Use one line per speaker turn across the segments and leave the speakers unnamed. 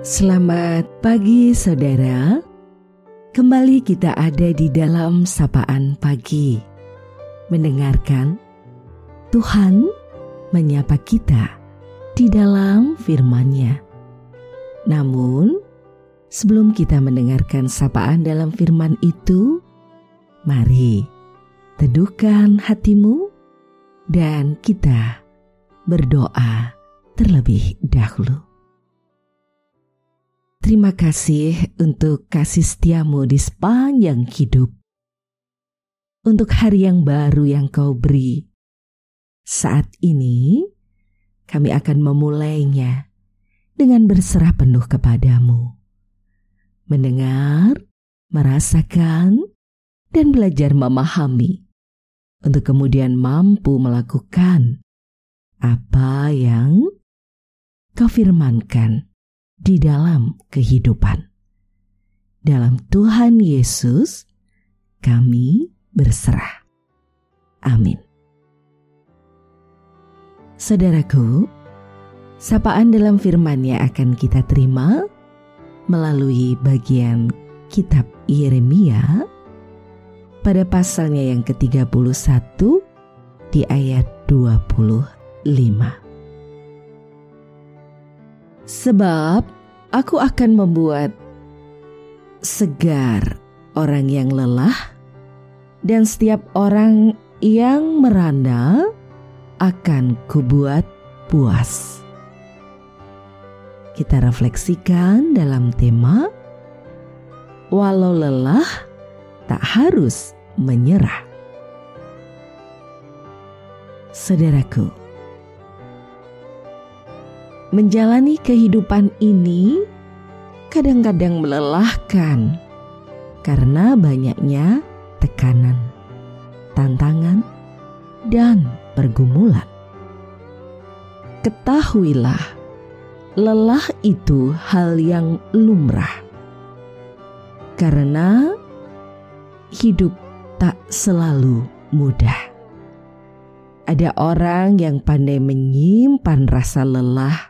Selamat pagi saudara. Kembali kita ada di dalam sapaan pagi. Mendengarkan Tuhan menyapa kita di dalam firman-Nya. Namun sebelum kita mendengarkan sapaan dalam firman itu Mari teduhkan hatimu dan kita berdoa terlebih dahulu. Terima kasih untuk kasih setiamu di sepanjang hidup. Untuk hari yang baru yang kau beri. Saat ini, kami akan memulainya dengan berserah penuh kepadamu. Mendengar, merasakan, dan belajar memahami untuk kemudian mampu melakukan apa yang kau firmankan di dalam kehidupan. Dalam Tuhan Yesus, kami berserah. Amin. Saudaraku, sapaan dalam firman-Nya akan kita terima melalui bagian kitab Yeremia pada pasalnya yang ke-31 di ayat 25. Sebab aku akan membuat segar orang yang lelah dan setiap orang yang merana akan kubuat puas. Kita refleksikan dalam tema Walau lelah tak harus menyerah. Saudaraku, menjalani kehidupan ini kadang-kadang melelahkan karena banyaknya tekanan, tantangan, dan pergumulan. Ketahuilah, lelah itu hal yang lumrah karena hidup tak selalu mudah. Ada orang yang pandai menyimpan rasa lelah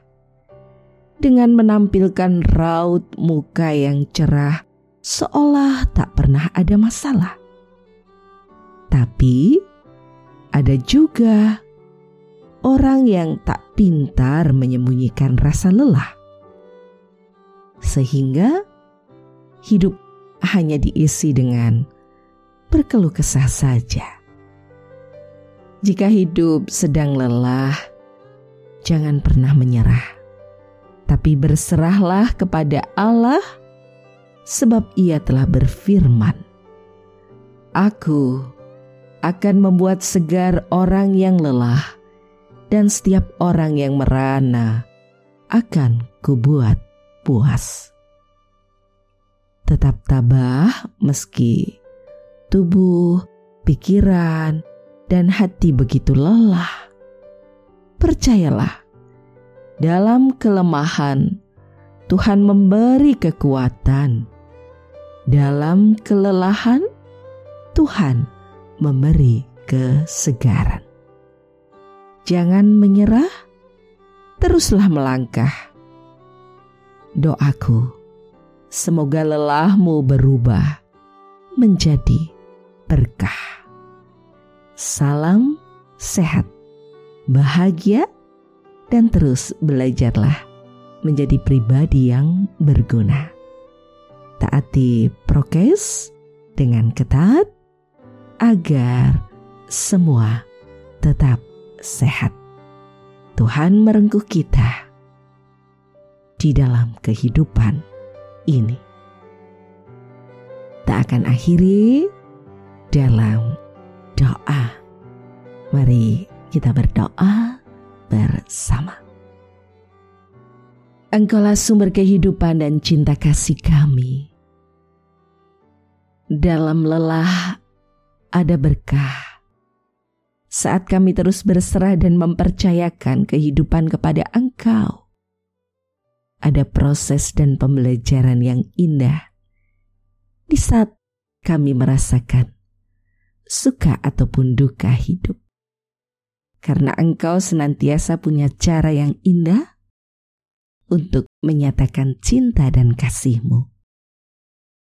dengan menampilkan raut muka yang cerah, seolah tak pernah ada masalah. Tapi ada juga orang yang tak pintar menyembunyikan rasa lelah, sehingga hidup hanya diisi dengan berkeluh kesah saja. Jika hidup sedang lelah, jangan pernah menyerah tapi berserahlah kepada Allah, sebab Ia telah berfirman, "Aku akan membuat segar orang yang lelah, dan setiap orang yang merana akan kubuat puas." Tetap tabah meski tubuh, pikiran, dan hati begitu lelah. Percayalah, dalam kelemahan, Tuhan memberi kekuatan. Dalam kelelahan, Tuhan memberi kesegaran. Jangan menyerah, teruslah melangkah. Doaku, semoga lelahmu berubah menjadi berkah. Salam sehat, bahagia, dan terus belajarlah menjadi pribadi yang berguna. Taati prokes dengan ketat agar semua tetap sehat. Tuhan merengkuh kita di dalam kehidupan ini. Tak akan akhiri dalam doa. Mari kita berdoa bersama. Engkaulah sumber kehidupan dan cinta kasih kami. Dalam lelah ada berkah. Saat kami terus berserah dan mempercayakan kehidupan kepada Engkau, ada proses dan pembelajaran yang indah. Di saat kami merasakan suka ataupun duka hidup karena engkau senantiasa punya cara yang indah, untuk menyatakan cinta dan kasih-Mu.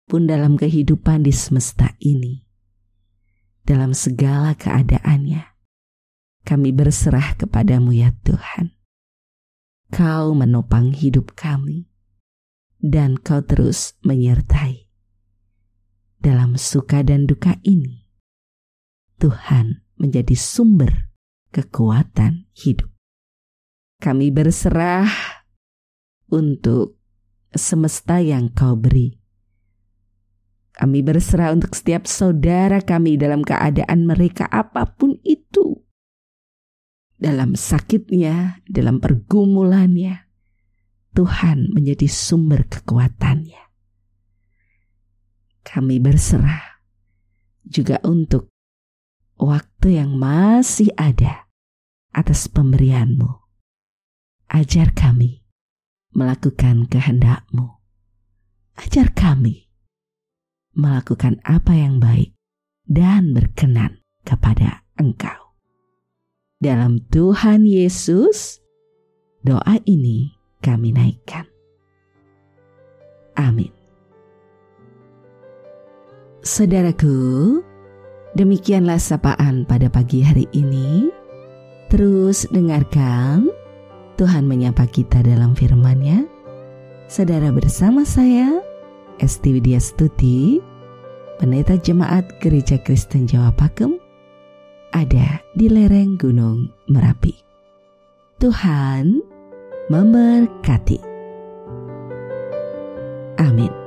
Pun dalam kehidupan di semesta ini, dalam segala keadaannya, kami berserah kepadamu ya Tuhan. Kau menopang hidup kami, dan kau terus menyertai. Dalam suka dan duka ini, Tuhan menjadi sumber kekuatan hidup. Kami berserah untuk semesta yang kau beri. Kami berserah untuk setiap saudara kami dalam keadaan mereka apa pun itu dalam sakitnya, dalam pergumulannya, Tuhan menjadi sumber kekuatannya. Kami berserah juga untuk waktu yang masih ada atas pemberianmu. Ajar kami melakukan kehendakmu. Ajar kami melakukan apa yang baik dan berkenan kepada Engkau. Dalam Tuhan Yesus, doa ini kami naikkan. Amin. Saudaraku, demikianlah sapaan pada pagi hari ini. Terus dengarkan Tuhan menyapa kita dalam firman-Nya. Saudara bersama saya, Esti Widya Stuti, Pendeta Jemaat Gereja Kristen Jawa Pakem, ada di lereng Gunung Merapi. Tuhan memberkati. Amin.